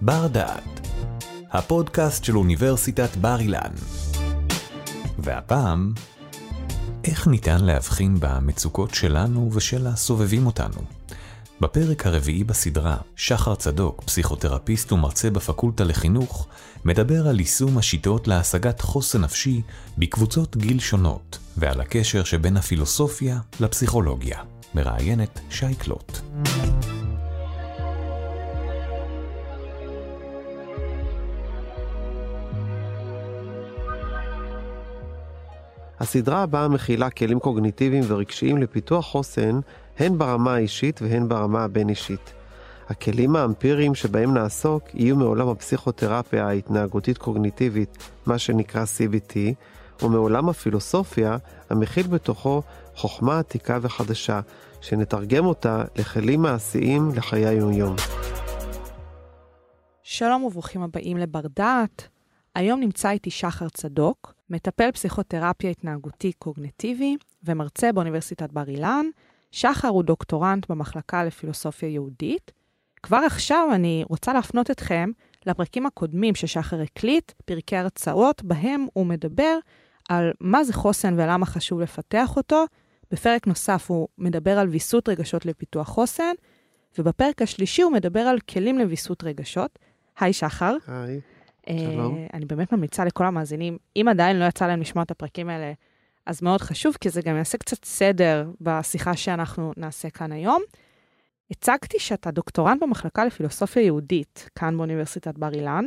בר דעת, הפודקאסט של אוניברסיטת בר אילן. והפעם, איך ניתן להבחין במצוקות שלנו ושל הסובבים אותנו? בפרק הרביעי בסדרה, שחר צדוק, פסיכותרפיסט ומרצה בפקולטה לחינוך, מדבר על יישום השיטות להשגת חוסן נפשי בקבוצות גיל שונות, ועל הקשר שבין הפילוסופיה לפסיכולוגיה. מראיינת שי קלוט. הסדרה הבאה מכילה כלים קוגניטיביים ורגשיים לפיתוח חוסן, הן ברמה האישית והן ברמה הבין-אישית. הכלים האמפיריים שבהם נעסוק יהיו מעולם הפסיכותרפיה ההתנהגותית קוגניטיבית, מה שנקרא CBT, ומעולם הפילוסופיה, המכיל בתוכו חוכמה עתיקה וחדשה, שנתרגם אותה לכלים מעשיים לחיי היומיום. שלום וברוכים הבאים לבר דעת. היום נמצא איתי שחר צדוק, מטפל פסיכותרפיה התנהגותי קוגנטיבי ומרצה באוניברסיטת בר אילן. שחר הוא דוקטורנט במחלקה לפילוסופיה יהודית. כבר עכשיו אני רוצה להפנות אתכם לפרקים הקודמים ששחר הקליט, פרקי הרצאות, בהם הוא מדבר על מה זה חוסן ולמה חשוב לפתח אותו. בפרק נוסף הוא מדבר על ויסות רגשות לפיתוח חוסן, ובפרק השלישי הוא מדבר על כלים לוויסות רגשות. היי שחר. היי. שלום. Uh, אני באמת ממליצה לכל המאזינים, אם עדיין לא יצא להם לשמוע את הפרקים האלה, אז מאוד חשוב, כי זה גם יעשה קצת סדר בשיחה שאנחנו נעשה כאן היום. הצגתי שאתה דוקטורנט במחלקה לפילוסופיה יהודית, כאן באוניברסיטת בר אילן,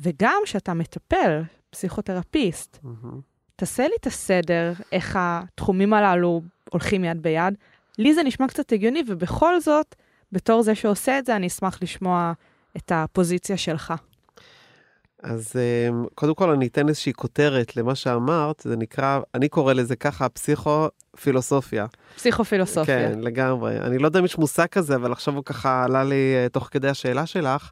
וגם שאתה מטפל, פסיכותרפיסט. Mm-hmm. תעשה לי את הסדר, איך התחומים הללו הולכים יד ביד. לי זה נשמע קצת הגיוני, ובכל זאת, בתור זה שעושה את זה, אני אשמח לשמוע את הפוזיציה שלך. אז אמ, קודם כל אני אתן איזושהי כותרת למה שאמרת, זה נקרא, אני קורא לזה ככה פסיכו-פילוסופיה. פסיכו-פילוסופיה. כן, לגמרי. אני לא יודע אם יש מושג כזה, אבל עכשיו הוא ככה עלה לי אה, תוך כדי השאלה שלך.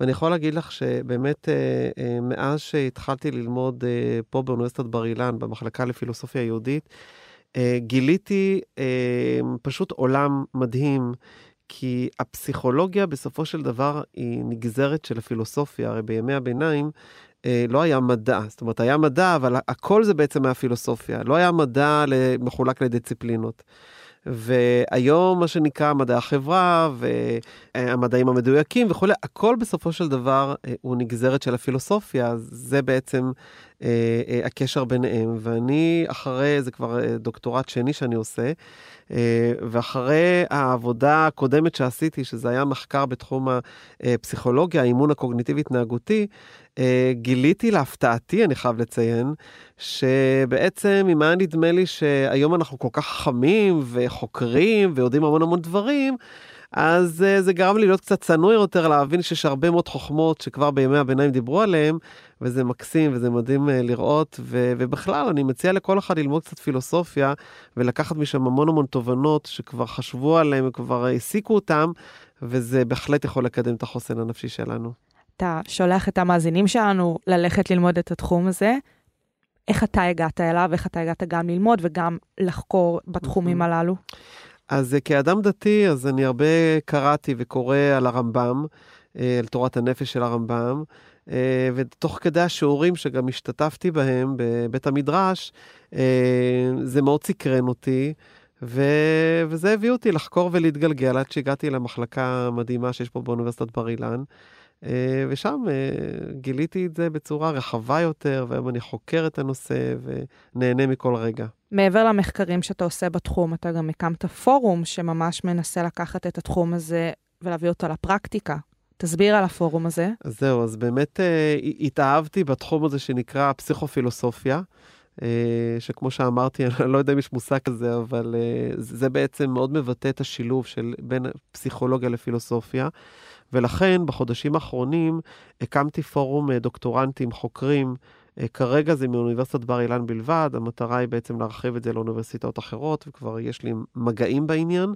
ואני יכול להגיד לך שבאמת אה, אה, מאז שהתחלתי ללמוד פה באוניברסיטת בר אילן, במחלקה לפילוסופיה יהודית, גיליתי פשוט עולם מדהים. כי הפסיכולוגיה בסופו של דבר היא נגזרת של הפילוסופיה, הרי בימי הביניים אה, לא היה מדע, זאת אומרת היה מדע, אבל הכל זה בעצם היה פילוסופיה, לא היה מדע מחולק לדיציפלינות. והיום מה שנקרא מדעי החברה והמדעים המדויקים וכולי, הכל בסופו של דבר אה, הוא נגזרת של הפילוסופיה, זה בעצם הקשר ביניהם. ואני אחרי, זה כבר דוקטורט שני שאני עושה, ואחרי העבודה הקודמת שעשיתי, שזה היה מחקר בתחום הפסיכולוגיה, האימון הקוגניטיבי-התנהגותי, גיליתי להפתעתי, אני חייב לציין, שבעצם אם היה נדמה לי שהיום אנחנו כל כך חכמים וחוקרים ויודעים המון המון דברים, אז uh, זה גרם לי להיות קצת צנוע יותר, להבין שיש הרבה מאוד חוכמות שכבר בימי הביניים דיברו עליהן, וזה מקסים וזה מדהים uh, לראות, ו- ובכלל, אני מציע לכל אחד ללמוד קצת פילוסופיה, ולקחת משם המון המון תובנות שכבר חשבו עליהן וכבר העסיקו אותן, וזה בהחלט יכול לקדם את החוסן הנפשי שלנו. אתה שולח את המאזינים שלנו ללכת ללמוד את התחום הזה. איך אתה הגעת אליו, איך אתה הגעת גם ללמוד וגם לחקור בתחומים הללו? אז אה, כאדם דתי, אז אני הרבה קראתי וקורא על הרמב"ם, אה, על תורת הנפש של הרמב"ם, אה, ותוך כדי השיעורים שגם השתתפתי בהם בבית המדרש, זה מאוד סקרן אותי. ו... וזה הביא אותי לחקור ולהתגלגל עד שהגעתי למחלקה המדהימה שיש פה באוניברסיטת בר אילן. ושם גיליתי את זה בצורה רחבה יותר, והיום אני חוקר את הנושא ונהנה מכל רגע. מעבר למחקרים שאתה עושה בתחום, אתה גם הקמת פורום שממש מנסה לקחת את התחום הזה ולהביא אותו לפרקטיקה. תסביר על הפורום הזה. אז זהו, אז באמת אה, התאהבתי בתחום הזה שנקרא פסיכופילוסופיה, אה, שכמו שאמרתי, אני לא יודע אם יש מושג כזה, אבל אה, זה בעצם מאוד מבטא את השילוב של בין פסיכולוגיה לפילוסופיה. ולכן בחודשים האחרונים הקמתי פורום אה, דוקטורנטים, חוקרים, אה, כרגע זה מאוניברסיטת בר אילן בלבד, המטרה היא בעצם להרחיב את זה לאוניברסיטאות אחרות, וכבר יש לי מגעים בעניין.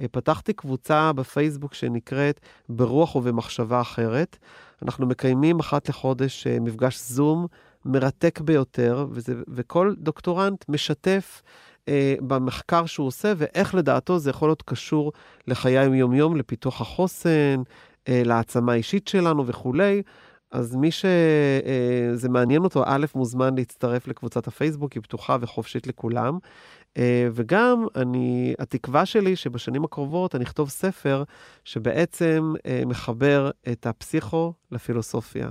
אה, פתחתי קבוצה בפייסבוק שנקראת ברוח ובמחשבה אחרת. אנחנו מקיימים אחת לחודש מפגש זום מרתק ביותר, וזה, וכל דוקטורנט משתף אה, במחקר שהוא עושה, ואיך לדעתו זה יכול להיות קשור לחיי היום-יום, לפיתוח החוסן, להעצמה אישית שלנו וכולי. אז מי שזה מעניין אותו, א', מוזמן להצטרף לקבוצת הפייסבוק, היא פתוחה וחופשית לכולם. וגם אני, התקווה שלי שבשנים הקרובות אני אכתוב ספר שבעצם מחבר את הפסיכו לפילוסופיה.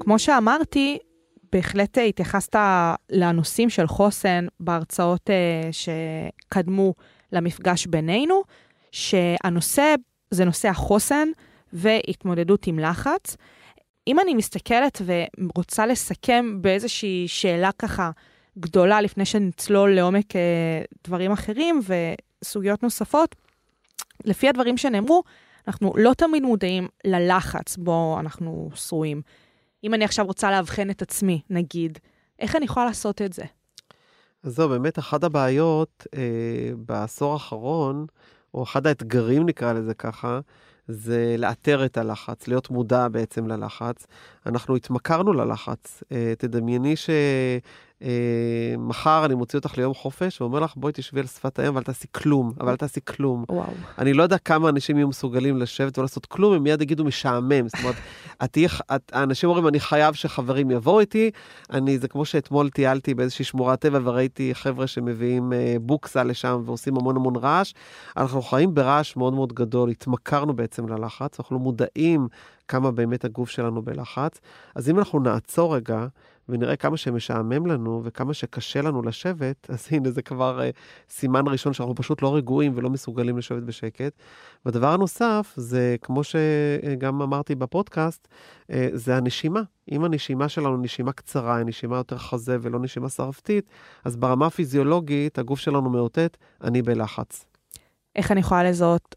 כמו שאמרתי, בהחלט התייחסת לנושאים של חוסן בהרצאות uh, שקדמו למפגש בינינו, שהנושא זה נושא החוסן והתמודדות עם לחץ. אם אני מסתכלת ורוצה לסכם באיזושהי שאלה ככה גדולה לפני שנצלול לעומק uh, דברים אחרים וסוגיות נוספות, לפי הדברים שנאמרו, אנחנו לא תמיד מודעים ללחץ בו אנחנו שרויים. אם אני עכשיו רוצה לאבחן את עצמי, נגיד, איך אני יכולה לעשות את זה? אז זהו, באמת אחת הבעיות אה, בעשור האחרון, או אחד האתגרים נקרא לזה ככה, זה לאתר את הלחץ, להיות מודע בעצם ללחץ. אנחנו התמכרנו ללחץ. אה, תדמייני ש... אה, מחר אני מוציא אותך ליום חופש ואומר לך, בואי תשבי על שפת הים ואל תעשי כלום, אבל אל תעשי כלום. וואו. אני לא יודע כמה אנשים יהיו מסוגלים לשבת ולעשות כלום, הם מיד יגידו משעמם. זאת אומרת, את את, האנשים אומרים, אני חייב שחברים יבואו איתי. אני, זה כמו שאתמול טיילתי באיזושהי שמורת טבע וראיתי חבר'ה שמביאים אה, בוקסה לשם ועושים המון המון רעש. אנחנו חיים ברעש מאוד מאוד גדול, התמכרנו בעצם ללחץ, אנחנו לא מודעים כמה באמת הגוף שלנו בלחץ. אז אם אנחנו נעצור רגע, ונראה כמה שמשעמם לנו וכמה שקשה לנו לשבת, אז הנה זה כבר uh, סימן ראשון שאנחנו פשוט לא רגועים ולא מסוגלים לשבת בשקט. והדבר הנוסף זה, כמו שגם אמרתי בפודקאסט, uh, זה הנשימה. אם הנשימה שלנו נשימה קצרה, נשימה יותר חזה ולא נשימה שרפתית, אז ברמה הפיזיולוגית הגוף שלנו מאותת, אני בלחץ. איך אני יכולה לזהות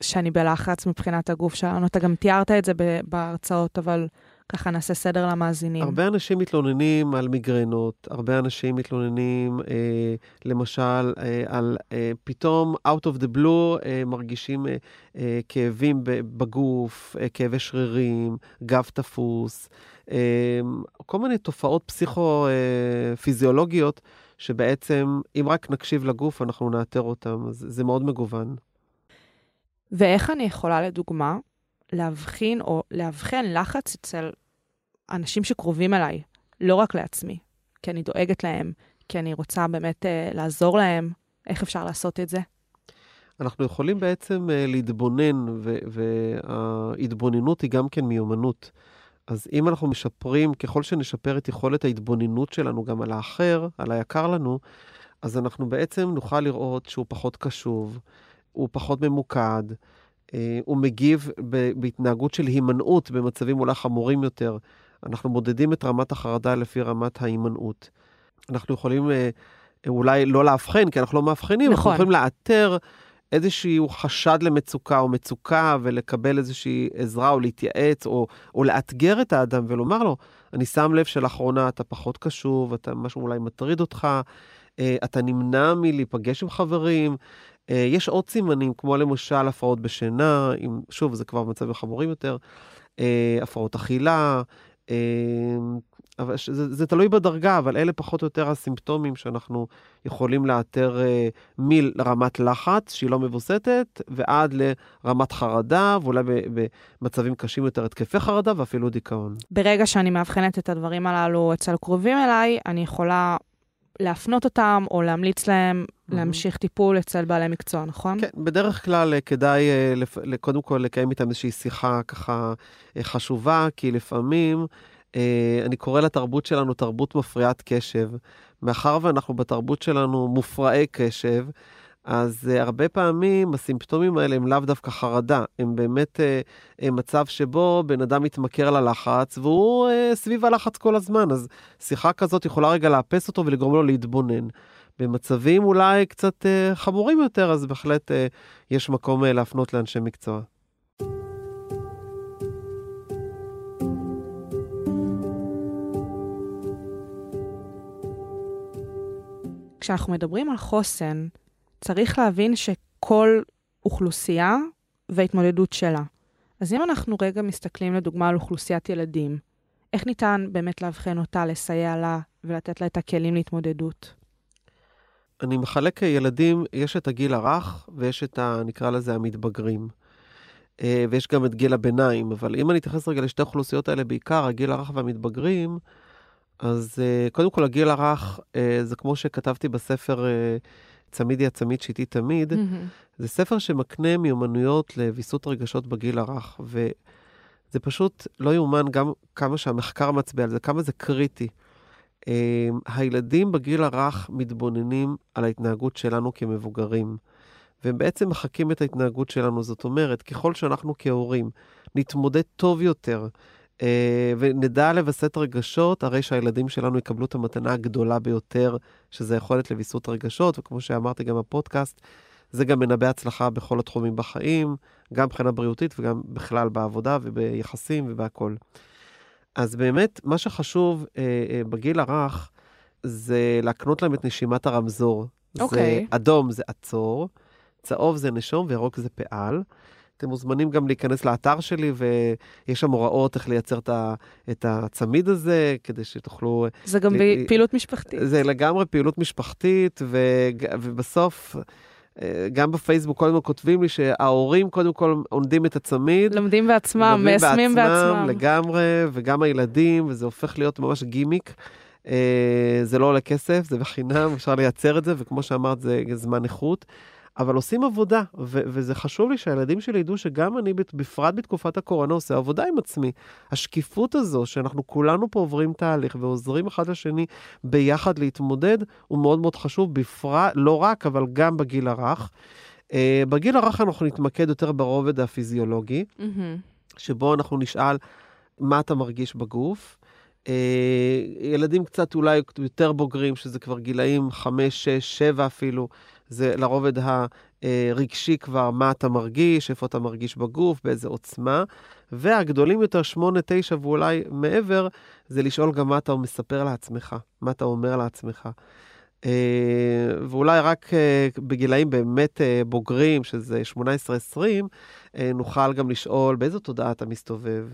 שאני בלחץ מבחינת הגוף שלנו? אתה גם תיארת את זה בהרצאות, אבל... ככה נעשה סדר למאזינים. הרבה אנשים מתלוננים על מיגרנות, הרבה אנשים מתלוננים, אה, למשל, אה, על אה, פתאום, out of the blue, אה, מרגישים אה, אה, כאבים בגוף, אה, כאבי שרירים, גב תפוס, אה, כל מיני תופעות פסיכו-פיזיולוגיות, אה, שבעצם, אם רק נקשיב לגוף, אנחנו נאתר אותם. אז זה מאוד מגוון. ואיך אני יכולה, לדוגמה, להבחין או לאבחן לחץ אצל אנשים שקרובים אליי, לא רק לעצמי, כי אני דואגת להם, כי אני רוצה באמת uh, לעזור להם. איך אפשר לעשות את זה? אנחנו יכולים בעצם uh, להתבונן, וההתבוננות היא גם כן מיומנות. אז אם אנחנו משפרים, ככל שנשפר את יכולת ההתבוננות שלנו גם על האחר, על היקר לנו, אז אנחנו בעצם נוכל לראות שהוא פחות קשוב, הוא פחות ממוקד, אה, הוא מגיב בהתנהגות של הימנעות במצבים אולי חמורים יותר. אנחנו מודדים את רמת החרדה לפי רמת ההימנעות. אנחנו יכולים אה, אולי לא לאבחן, כי אנחנו לא מאבחנים, נכון. אנחנו יכולים לאתר איזשהו חשד למצוקה או מצוקה ולקבל איזושהי עזרה או להתייעץ או, או לאתגר את האדם ולומר לו, אני שם לב שלאחרונה אתה פחות קשוב, אתה משהו אולי מטריד אותך, אה, אתה נמנע מלהיפגש עם חברים, אה, יש עוד סימנים, כמו למשל הפרעות בשינה, עם, שוב, זה כבר מצבים חמורים יותר, אה, הפרעות אכילה, אה, אבל זה, זה תלוי בדרגה, אבל אלה פחות או יותר הסימפטומים שאנחנו יכולים לאתר מרמת לחץ, שהיא לא מבוסתת, ועד לרמת חרדה, ואולי במצבים קשים יותר התקפי חרדה ואפילו דיכאון. ברגע שאני מאבחנת את הדברים הללו אצל קרובים אליי, אני יכולה להפנות אותם או להמליץ להם. להמשיך טיפול אצל בעלי מקצוע, נכון? כן, בדרך כלל אה, כדאי אה, קודם כל לקיים איתם איזושהי שיחה ככה אה, חשובה, כי לפעמים אני קורא לתרבות שלנו תרבות מפריעת קשב. מאחר ואנחנו בתרבות שלנו מופרעי קשב, אז uh, הרבה פעמים הסימפטומים האלה הם לאו דווקא חרדה, הם באמת uh, uh, מצב שבו בן אדם מתמכר ללחץ והוא uh, סביב הלחץ כל הזמן, אז שיחה כזאת יכולה רגע לאפס אותו ולגרום לו להתבונן. במצבים אולי קצת uh, חמורים יותר, אז בהחלט uh, יש מקום uh, להפנות לאנשי מקצוע. כשאנחנו מדברים על חוסן, צריך להבין שכל אוכלוסייה וההתמודדות שלה. אז אם אנחנו רגע מסתכלים לדוגמה על אוכלוסיית ילדים, איך ניתן באמת לאבחן אותה, לסייע לה ולתת לה את הכלים להתמודדות? אני מחלק ילדים, יש את הגיל הרך ויש את ה... נקרא לזה המתבגרים. אה, ויש גם את גיל הביניים, אבל אם אני אתייחס רגע לשתי האוכלוסיות האלה, בעיקר הגיל הרך והמתבגרים, אז אה, קודם כל הגיל הרך, אה, זה כמו שכתבתי בספר צמידי הצמיד שאיתי תמיד, mm-hmm. זה ספר שמקנה מיומנויות לוויסות רגשות בגיל הרך, וזה פשוט לא יאומן גם כמה שהמחקר מצביע על זה, כמה זה קריטי. הילדים בגיל הרך מתבוננים על ההתנהגות שלנו כמבוגרים. והם בעצם מחקים את ההתנהגות שלנו. זאת אומרת, ככל שאנחנו כהורים נתמודד טוב יותר אה, ונדע לווסת רגשות, הרי שהילדים שלנו יקבלו את המתנה הגדולה ביותר, שזה יכולת לוויסות רגשות, וכמו שאמרתי גם בפודקאסט, זה גם מנבא הצלחה בכל התחומים בחיים, גם מבחינה בריאותית וגם בכלל בעבודה וביחסים ובהכול. אז באמת, מה שחשוב אה, אה, בגיל הרך, זה להקנות להם את נשימת הרמזור. אוקיי. זה אדום זה עצור, צהוב זה נשום וירוק זה פעל. אתם מוזמנים גם להיכנס לאתר שלי, ויש שם הוראות איך לייצר את הצמיד הזה, כדי שתוכלו... זה גם ל... פעילות משפחתית. זה לגמרי פעילות משפחתית, ו... ובסוף... אה, גם בפייסבוק כל הזמן כותבים לי שההורים קודם כל עונדים את הצמיד. לומדים בעצמם, מיישמים בעצמם. בעצמם. לגמרי, וגם הילדים, וזה הופך להיות ממש גימיק. אה, זה לא עולה כסף, זה בחינם, אפשר לייצר את זה, וכמו שאמרת, זה זמן איכות. אבל עושים עבודה, ו- וזה חשוב לי שהילדים שלי ידעו שגם אני, בפרט בתקופת הקורונה, עושה עבודה עם עצמי. השקיפות הזו, שאנחנו כולנו פה עוברים תהליך ועוזרים אחד לשני ביחד להתמודד, הוא מאוד מאוד חשוב, בפרט, לא רק, אבל גם בגיל הרך. Uh, בגיל הרך אנחנו נתמקד יותר ברובד הפיזיולוגי, mm-hmm. שבו אנחנו נשאל מה אתה מרגיש בגוף. Uh, ילדים קצת אולי יותר בוגרים, שזה כבר גילאים 5, 6, 7 אפילו, זה לרובד הרגשי כבר, מה אתה מרגיש, איפה אתה מרגיש בגוף, באיזה עוצמה. והגדולים יותר, שמונה, תשע ואולי מעבר, זה לשאול גם מה אתה מספר לעצמך, מה אתה אומר לעצמך. Uh, ואולי רק uh, בגילאים באמת uh, בוגרים, שזה 18-20, uh, נוכל גם לשאול באיזו תודעה אתה מסתובב.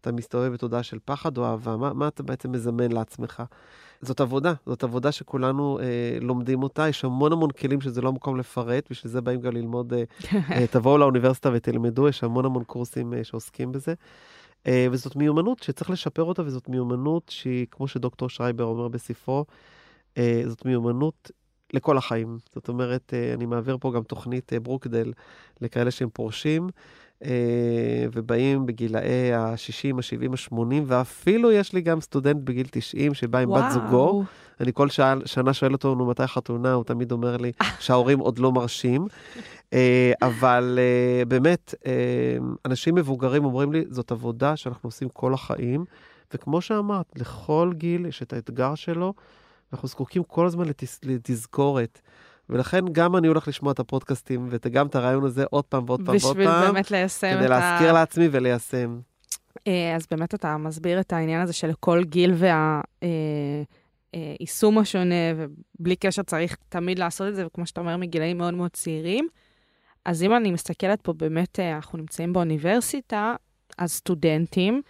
אתה מסתובב בתודעה של פחד או אהבה, מה, מה אתה בעצם מזמן לעצמך? זאת עבודה, זאת עבודה שכולנו אה, לומדים אותה, יש המון המון כלים שזה לא מקום לפרט, בשביל זה באים גם ללמוד, אה, אה, תבואו לאוניברסיטה ותלמדו, יש המון המון קורסים אה, שעוסקים בזה. אה, וזאת מיומנות שצריך לשפר אותה, וזאת מיומנות שהיא, כמו שדוקטור שרייבר אומר בספרו, אה, זאת מיומנות לכל החיים. זאת אומרת, אה, אני מעביר פה גם תוכנית אה, ברוקדל לכאלה שהם פורשים. אה, ובאים בגילאי ה-60, ה-70, ה-80, ואפילו יש לי גם סטודנט בגיל 90 שבא עם וואו. בת זוגו. אני כל שעה, שנה שואל אותו, נו, מתי חתונה? הוא תמיד אומר לי שההורים עוד לא מרשים. אה, אבל אה, באמת, אנשים מבוגרים אומרים לי, זאת עבודה שאנחנו עושים כל החיים, וכמו שאמרת, לכל גיל יש את האתגר שלו, ואנחנו זקוקים כל הזמן לתז... לתזכורת. ולכן גם אני הולך לשמוע את הפודקאסטים וגם את הרעיון הזה עוד פעם ועוד פעם ועוד פעם. בשביל באמת ליישם את ה... כדי להזכיר לעצמי וליישם. אה, אז באמת אתה מסביר את העניין הזה של כל גיל והיישום אה, אה, השונה, ובלי קשר צריך תמיד לעשות את זה, וכמו שאתה אומר, מגילאים מאוד מאוד צעירים. אז אם אני מסתכלת פה, באמת, אנחנו נמצאים באוניברסיטה, אז סטודנטים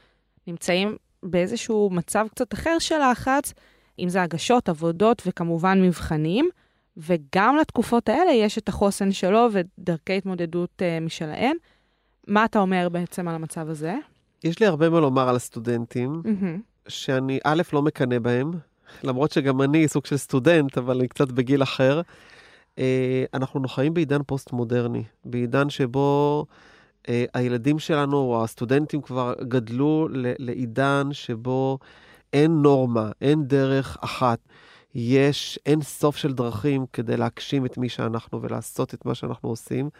נמצאים באיזשהו מצב קצת אחר של לחץ, אם זה הגשות, עבודות וכמובן מבחנים. וגם לתקופות האלה יש את החוסן שלו ודרכי התמודדות uh, משלהן. מה אתה אומר בעצם על המצב הזה? יש לי הרבה מה לומר על הסטודנטים, mm-hmm. שאני א', לא מקנא בהם, למרות שגם אני סוג של סטודנט, אבל אני קצת בגיל אחר. Uh, אנחנו חיים בעידן פוסט-מודרני, בעידן שבו uh, הילדים שלנו, או הסטודנטים כבר גדלו לעידן שבו אין נורמה, אין דרך אחת. יש אין סוף של דרכים כדי להגשים את מי שאנחנו ולעשות את מה שאנחנו עושים,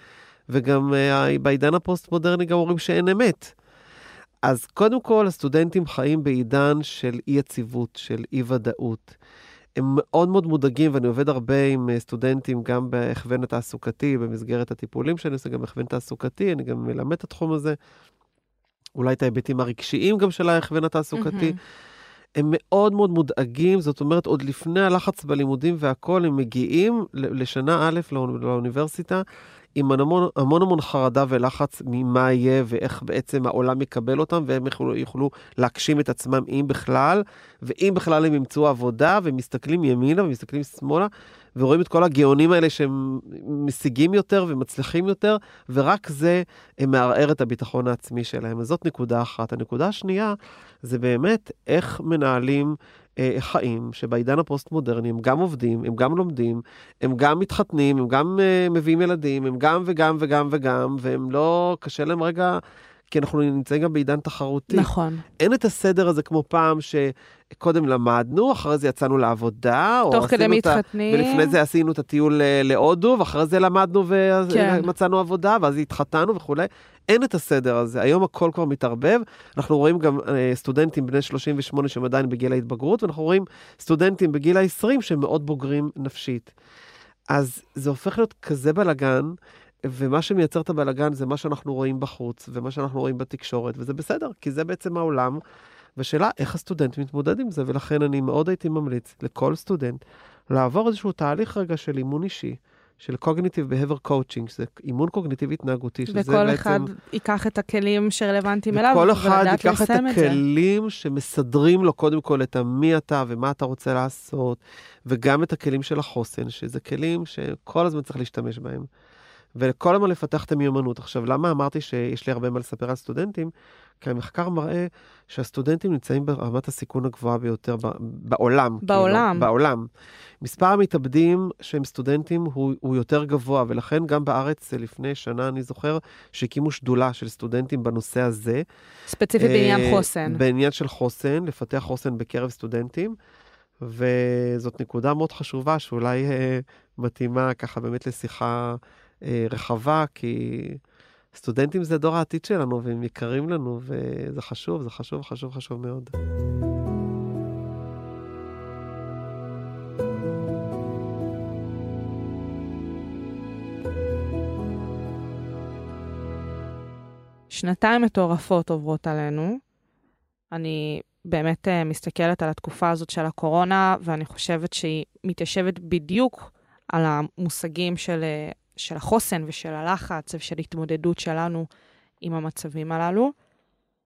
וגם uh, בעידן הפוסט-מודרני גם אומרים שאין אמת. אז קודם כל, הסטודנטים חיים בעידן של אי-יציבות, של אי-ודאות. הם מאוד מאוד מודאגים, ואני עובד הרבה עם אה, סטודנטים, גם בהכוון התעסוקתי, במסגרת הטיפולים שאני עושה, גם בהכוון תעסוקתי, אני גם מלמד את התחום הזה. אולי את ההיבטים הרגשיים גם של ההכוון התעסוקתי. Mm-hmm. הם מאוד מאוד מודאגים, זאת אומרת, עוד לפני הלחץ בלימודים והכול, הם מגיעים לשנה א' לאוניברסיטה עם המון המון, המון חרדה ולחץ ממה יהיה ואיך בעצם העולם יקבל אותם, והם יוכלו, יוכלו להגשים את עצמם, אם בכלל, ואם בכלל הם ימצאו עבודה, ומסתכלים ימינה ומסתכלים שמאלה, ורואים את כל הגאונים האלה שהם משיגים יותר ומצליחים יותר, ורק זה מערער את הביטחון העצמי שלהם. אז זאת נקודה אחת. הנקודה השנייה, זה באמת איך מנהלים אה, חיים שבעידן הפוסט-מודרני הם גם עובדים, הם גם לומדים, הם גם מתחתנים, הם גם אה, מביאים ילדים, הם גם וגם וגם וגם, והם לא, קשה להם רגע, כי אנחנו נמצאים גם בעידן תחרותי. נכון. אין את הסדר הזה כמו פעם, שקודם למדנו, אחרי זה יצאנו לעבודה, תוך כדי מתחתנים. ולפני זה עשינו את הטיול אה, להודו, ואחרי זה למדנו ומצאנו כן. עבודה, ואז התחתנו וכולי. אין את הסדר הזה, היום הכל כבר מתערבב. אנחנו רואים גם אה, סטודנטים בני 38 שהם עדיין בגיל ההתבגרות, ואנחנו רואים סטודנטים בגיל ה-20 שהם מאוד בוגרים נפשית. אז זה הופך להיות כזה בלאגן, ומה שמייצר את הבלאגן זה מה שאנחנו רואים בחוץ, ומה שאנחנו רואים בתקשורת, וזה בסדר, כי זה בעצם העולם. והשאלה איך הסטודנט מתמודד עם זה, ולכן אני מאוד הייתי ממליץ לכל סטודנט לעבור איזשהו תהליך רגע של אימון אישי. של Cognitive Behavior Coaching, שזה אימון קוגניטיבי התנהגותי, שזה בעצם... וכל אחד ייקח את הכלים שרלוונטיים אליו, וכל אחד ייקח את הכלים שמסדרים לו קודם כל את המי אתה ומה אתה רוצה לעשות, וגם את הכלים של החוסן, שזה כלים שכל הזמן צריך להשתמש בהם. וכל הזמן לפתח את המיומנות. עכשיו, למה אמרתי שיש לי הרבה מה לספר על סטודנטים? כי המחקר מראה שהסטודנטים נמצאים ברמת הסיכון הגבוהה ביותר בעולם. בעולם. כאילו, בעולם. מספר המתאבדים שהם סטודנטים הוא, הוא יותר גבוה, ולכן גם בארץ לפני שנה, אני זוכר, שהקימו שדולה של סטודנטים בנושא הזה. ספציפית בעניין אה, חוסן. בעניין של חוסן, לפתח חוסן בקרב סטודנטים. וזאת נקודה מאוד חשובה, שאולי אה, מתאימה ככה באמת לשיחה אה, רחבה, כי סטודנטים זה דור העתיד שלנו, והם יקרים לנו, וזה חשוב, זה חשוב, חשוב, חשוב מאוד. שנתיים מטורפות עוברות עלינו. אני באמת uh, מסתכלת על התקופה הזאת של הקורונה, ואני חושבת שהיא מתיישבת בדיוק על המושגים של uh, של החוסן ושל הלחץ ושל התמודדות שלנו עם המצבים הללו.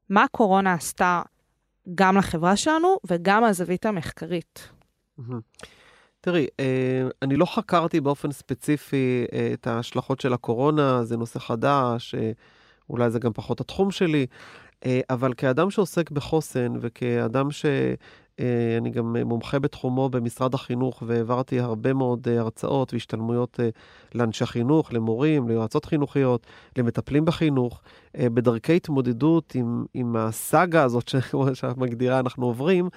מה הקורונה עשתה גם לחברה שלנו וגם מהזווית המחקרית? תראי, אה, אני לא חקרתי באופן ספציפי אה, את ההשלכות של הקורונה, זה נושא חדש, אה, אולי זה גם פחות התחום שלי, אבל כאדם שעוסק בחוסן וכאדם ש... אה, אני גם מומחה בתחומו במשרד החינוך, והעברתי הרבה מאוד אה, הרצאות והשתלמויות אה, לאנשי חינוך, למורים, ליועצות חינוכיות, למטפלים בחינוך, בדרכי התמודדות עם, עם הסאגה הזאת, כמו שאת מגדירה, אנחנו עוברים.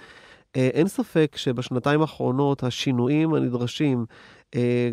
אין ספק שבשנתיים האחרונות השינויים הנדרשים,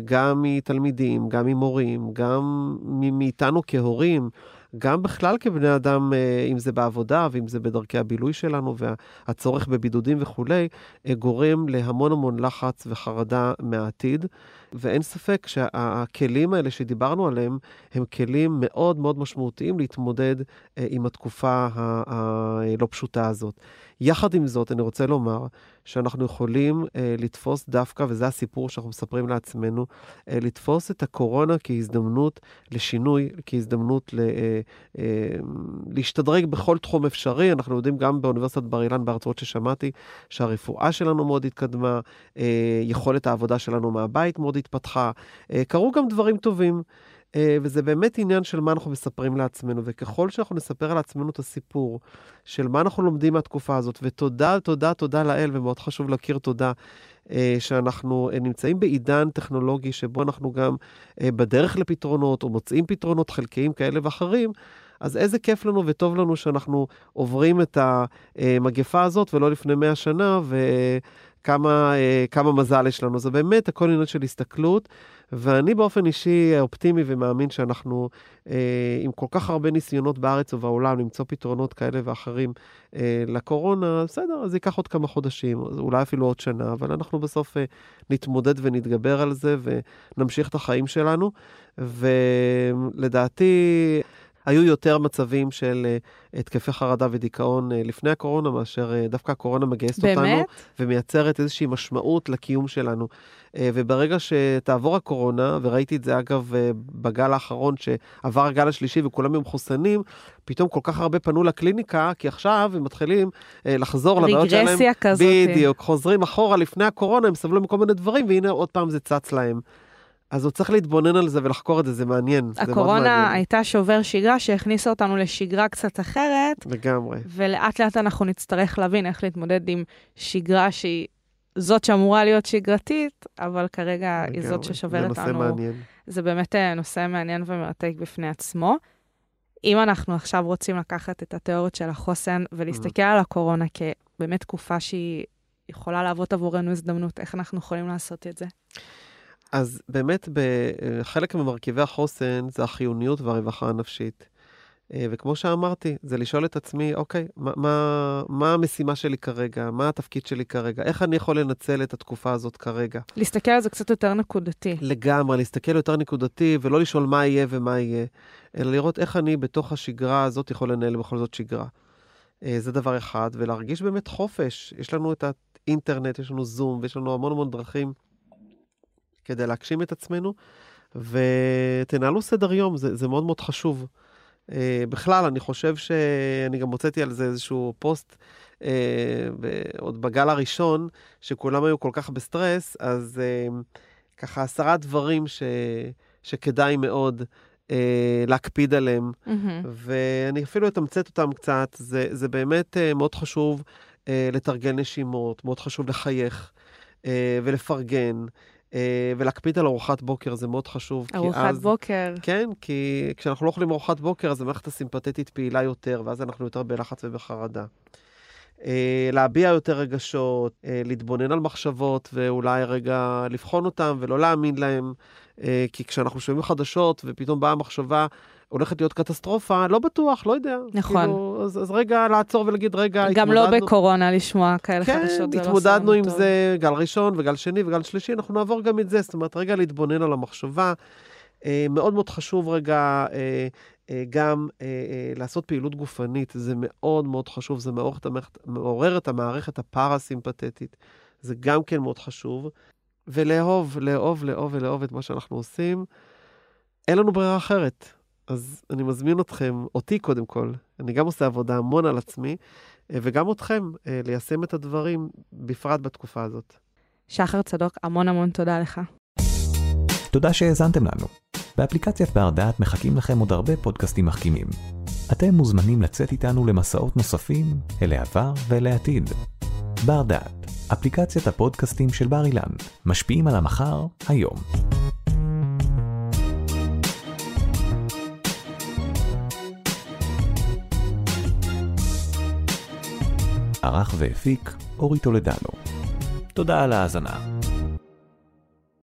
גם מתלמידים, גם ממורים, גם מאיתנו כהורים, גם בכלל כבני אדם, אה, אם זה בעבודה ואם זה בדרכי הבילוי שלנו והצורך בבידודים וכולי, אה, גורם להמון המון לחץ וחרדה מהעתיד. ואין ספק שהכלים האלה שדיברנו עליהם, הם כלים מאוד מאוד משמעותיים להתמודד אה, עם התקופה הלא פשוטה הזאת. יחד עם זאת, אני רוצה לומר שאנחנו יכולים אה, לתפוס דווקא, וזה הסיפור שאנחנו מספרים לעצמנו, אה, לתפוס את הקורונה כהזדמנות לשינוי, כהזדמנות ל, אה, אה, להשתדרג בכל תחום אפשרי. אנחנו יודעים גם באוניברסיטת בר אילן, בהרצאות ששמעתי, שהרפואה שלנו מאוד התקדמה, אה, יכולת העבודה שלנו מהבית מאוד התפתחה. אה, קרו גם דברים טובים. אה, וזה באמת עניין של מה אנחנו מספרים לעצמנו, וככל שאנחנו נספר לעצמנו את הסיפור של מה אנחנו לומדים מהתקופה הזאת, ותודה, תודה, תודה לאל, ומאוד חשוב להכיר תודה, אה, שאנחנו נמצאים בעידן טכנולוגי שבו אנחנו גם בדרך לפתרונות, או מוצאים פתרונות חלקיים כאלה ואחרים, אז איזה כיף לנו וטוב לנו שאנחנו עוברים את המגפה הזאת, ולא לפני 100 שנה, וכמה מזל יש לנו. זה באמת הכל עניין של הסתכלות. ואני באופן אישי אופטימי ומאמין שאנחנו, אה, עם כל כך הרבה ניסיונות בארץ ובעולם, למצוא פתרונות כאלה ואחרים אה, לקורונה, בסדר, אז ייקח עוד כמה חודשים, אולי אפילו עוד שנה, אבל אנחנו בסוף אה, נתמודד ונתגבר על זה ונמשיך את החיים שלנו. ולדעתי, היו יותר מצבים של uh, התקפי חרדה ודיכאון uh, לפני הקורונה, מאשר uh, דווקא הקורונה מגייסת באמת? אותנו ומייצרת איזושהי משמעות לקיום שלנו. וברגע שתעבור הקורונה, וראיתי את זה אגב בגל האחרון, שעבר הגל השלישי וכולם היו מחוסנים, פתאום כל כך הרבה פנו לקליניקה, כי עכשיו הם מתחילים לחזור לבעיות שלהם. רגרסיה כזאת. בדיוק, חוזרים אחורה לפני הקורונה, הם סבלו מכל מיני דברים, והנה עוד פעם זה צץ להם. אז הוא צריך להתבונן על זה ולחקור את זה, זה מעניין. זה הקורונה מעניין. הייתה שובר שגרה שהכניסה אותנו לשגרה קצת אחרת, לגמרי. ולאט לאט אנחנו נצטרך להבין איך להתמודד עם שגרה שהיא זאת שאמורה להיות שגרתית, אבל כרגע היא זאת לגמרי. ששוברת זה לנו. נושא מעניין. זה באמת אה, נושא מעניין ומרתק בפני עצמו. אם אנחנו עכשיו רוצים לקחת את התיאוריות של החוסן ולהסתכל על הקורונה כבאמת תקופה שהיא יכולה להוות עבורנו הזדמנות, איך אנחנו יכולים לעשות את זה? אז באמת, ב- חלק ממרכיבי החוסן זה החיוניות והרווחה הנפשית. אה, וכמו שאמרתי, זה לשאול את עצמי, אוקיי, מה, מה, מה המשימה שלי כרגע? מה התפקיד שלי כרגע? איך אני יכול לנצל את התקופה הזאת כרגע? להסתכל על זה קצת יותר נקודתי. לגמרי, להסתכל יותר נקודתי ולא לשאול מה יהיה ומה יהיה, אלא לראות איך אני בתוך השגרה הזאת יכול לנהל בכל זאת שגרה. אה, זה דבר אחד, ולהרגיש באמת חופש. יש לנו את האינטרנט, יש לנו זום, ויש לנו המון המון דרכים כדי להגשים את עצמנו, ותנהלו סדר יום, זה, זה מאוד מאוד חשוב. אה, בכלל, אני חושב שאני גם הוצאתי על זה איזשהו פוסט אה, ב- עוד בגל הראשון, שכולם היו כל כך בסטרס, אז אה, ככה עשרה דברים ש, שכדאי מאוד אה, להקפיד עליהם, מהמם. ואני אפילו אתמצת אותם קצת. זה, זה באמת אה, מאוד חשוב אה, לתרגל נשימות, מאוד חשוב לחייך אה, ולפרגן. אה, ולהקפיד על ארוחת בוקר זה מאוד חשוב. ארוחת אז- בוקר. כן, כי כשאנחנו לא אוכלים ארוחת בוקר, אז המערכת הסימפטית פעילה יותר, ואז אנחנו יותר בלחץ ובחרדה. אה, להביע יותר רגשות, אה, להתבונן על מחשבות, ואולי רגע לבחון אותם ולא להאמין להם, אה, כי כשאנחנו שומעים חדשות ופתאום באה מחשבה, הולכת להיות קטסטרופה, לא בטוח, לא יודע. נכון. כאילו, אז, אז רגע לעצור ולהגיד, רגע, גם לא התמודדנו- בקורונה לשמוע כאלה כן, חדשות, זה לא עושה התמודדנו לנו עם טוב. זה גל ראשון וגל שני וגל שלישי, אנחנו נעבור גם את זה. זאת אומרת, רגע להתבונן על המחשבה. אה, מאוד מאוד חשוב רגע אה, אה, גם אה, אה, לעשות פעילות גופנית, זה מאוד מאוד חשוב, זה מעורר את המערכת, מעורר את המערכת הפרסימפטית, זה גם כן מאוד חשוב. ולאהוב, לאהוב, לאהוב ולאהוב את מה שאנחנו עושים. אין לנו ברירה אחרת. אז אני מזמין אתכם, אותי קודם כל, אני גם עושה עבודה המון על עצמי, אה, וגם אתכם, אה, ליישם את הדברים, בפרט בתקופה הזאת. שחר צדוק, המון המון תודה לך. תודה שהאזנתם לנו. באפליקציית בר דעת מחכים לכם עוד הרבה פודקאסטים מחכימים. אתם מוזמנים לצאת איתנו למסעות נוספים אל העבר ואל העתיד. בר דעת, אפליקציית הפודקאסטים של בר אילן, משפיעים על המחר, היום. ערך והפיק אורי טולדנו. תודה על ההאזנה.